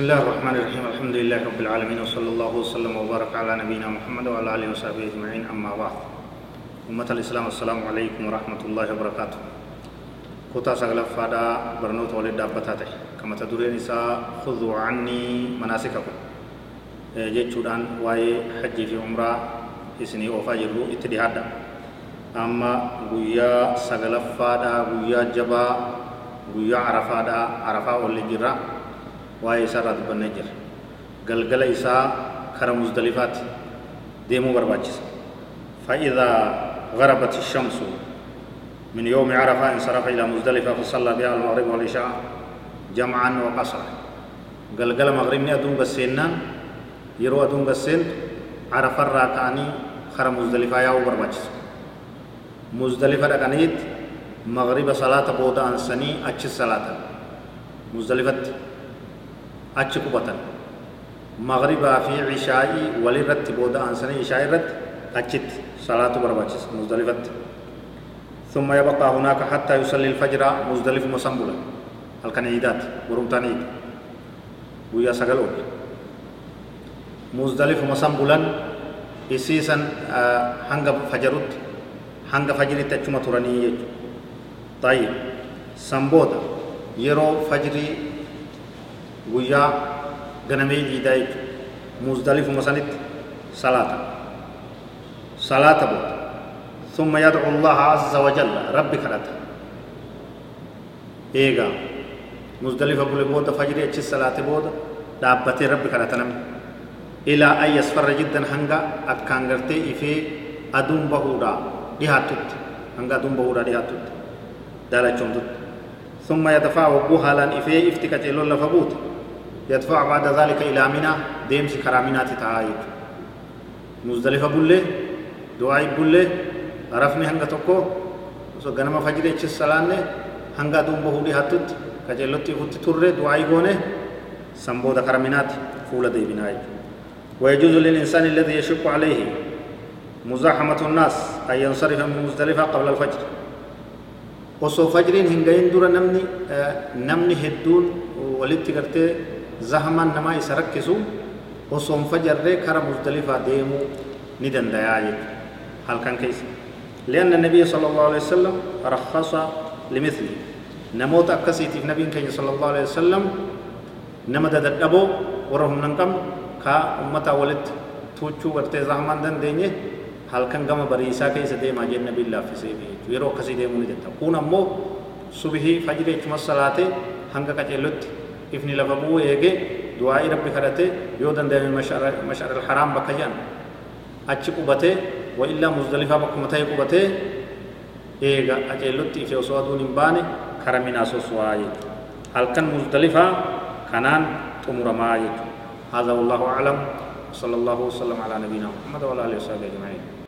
بسم الله الرحمن الرحيم الحمد لله رب العالمين وصلى الله وسلم وبارك على نبينا محمد وعلى اله وصحبه اجمعين اما بعد امه الاسلام السلام عليكم ورحمه الله وبركاته كوتا سغلا فادا برنوت ولد دابتاته كما تدرين نساء خذوا عني مناسككم جيتشودان واي حج في عمره اسني اوفا جرو اتدهادا اما غويا سغلا فادا غويا جبا غويا عرفادا عرفا ولي جرا waa'ee isaarraa dubbannee jira galgala isaa kara muzdalifaatti deemuu barbaachisa فإذا غربت الشمس من يوم عرفة انصرف إلى مزدلفة فصلى بها المغرب والعشاء جمعا وقصرا. قال مغرب أدون بسينان يرو أدون بسين عرفة راكاني خر مزدلفة يا برباجس مزدلفة ركانيت مغرب صلاة بودا أنساني أتش صلاة مزدلفة achi qubatan magribaa fi cishaa'ii walirratti booda aansanii ishaa irratti achitti salaatu barbaachisa muzdalifatti ثم يبقى هناك حتى يصلي الفجر مزدلف مسنبلا عيدات. ورمتان عيد. ويا سقلون مزدلف مسنبلا إسيسا هنگ فجرت هنگ فجر تجمع تراني طيب. سنبودا. يرو فجري guyyaa ganamee jiidaa jechuudha muzdalifuma sanitti salaata salaata booda ثم يدعو الله عز وجل ربي كرتا إيغا مزدلفة بولي بودا فجري أتش الصلاة بودا دابتي ربي كرتا نمي إلى أن يصفر جدا هنگا أكان غرتي إفي أدوم بهودا ديهاتوت هنگا أدوم بهودا ديهاتوت دالا چومتوت ثم يدفع وبوها لأن إفي افتكت إلو لفبوت يدفع بعد ذلك إلى منى ديمس كرامينات تعايد مزدلفة بولي دعاء بولي رفني هنگا توكو so ganama fajire chis salaanne hanga duum bahudi hattut qajeelotti hutti turre du'aayi goone sambooda karaminaati fuula deebinaa ويجوز للإنسان الذي يشق عليه مزاحمة الناس أن ينصرف من مزدلفة قبل الفجر. وصو فجرين هنگين دور نمني نمني هدون ولدت قرتي زهما نما يسركسو وصوم فجر كرا مزدلفة ديمو ندن دياجد هل كان كيس؟ لأن النبي صلى الله عليه وسلم رخص لمثله. نموت أكسيتي في نبي كي صلى الله عليه وسلم نمد ددبو ورهم ننقم كا أمتا ولد. توچو ورتي زهمان دن دينيه كان قام بريسا كيس ديما جن نبي الله في سيبه يرو كسي ديمو ندن كون أمو صبحي فجر اجمع الصلاة هنگا كتلت ifni lafa bu'uu eege du'aa'ii rabbi kadhate yoo danda'ame mash'ar alharaam bakka jedhan achi qubatee wa illaa muzdalifaa bakkuma ta'e qubatee eega qaceellotti ife osoo aduun hin baane kara minaa sosso'aa jechuudha halkan muzdalifaa kanaan xumuramaa jechuudha هذا والله أعلم وصلى الله وسلم على نبينا محمد وعلى آله وصحبه أجمعين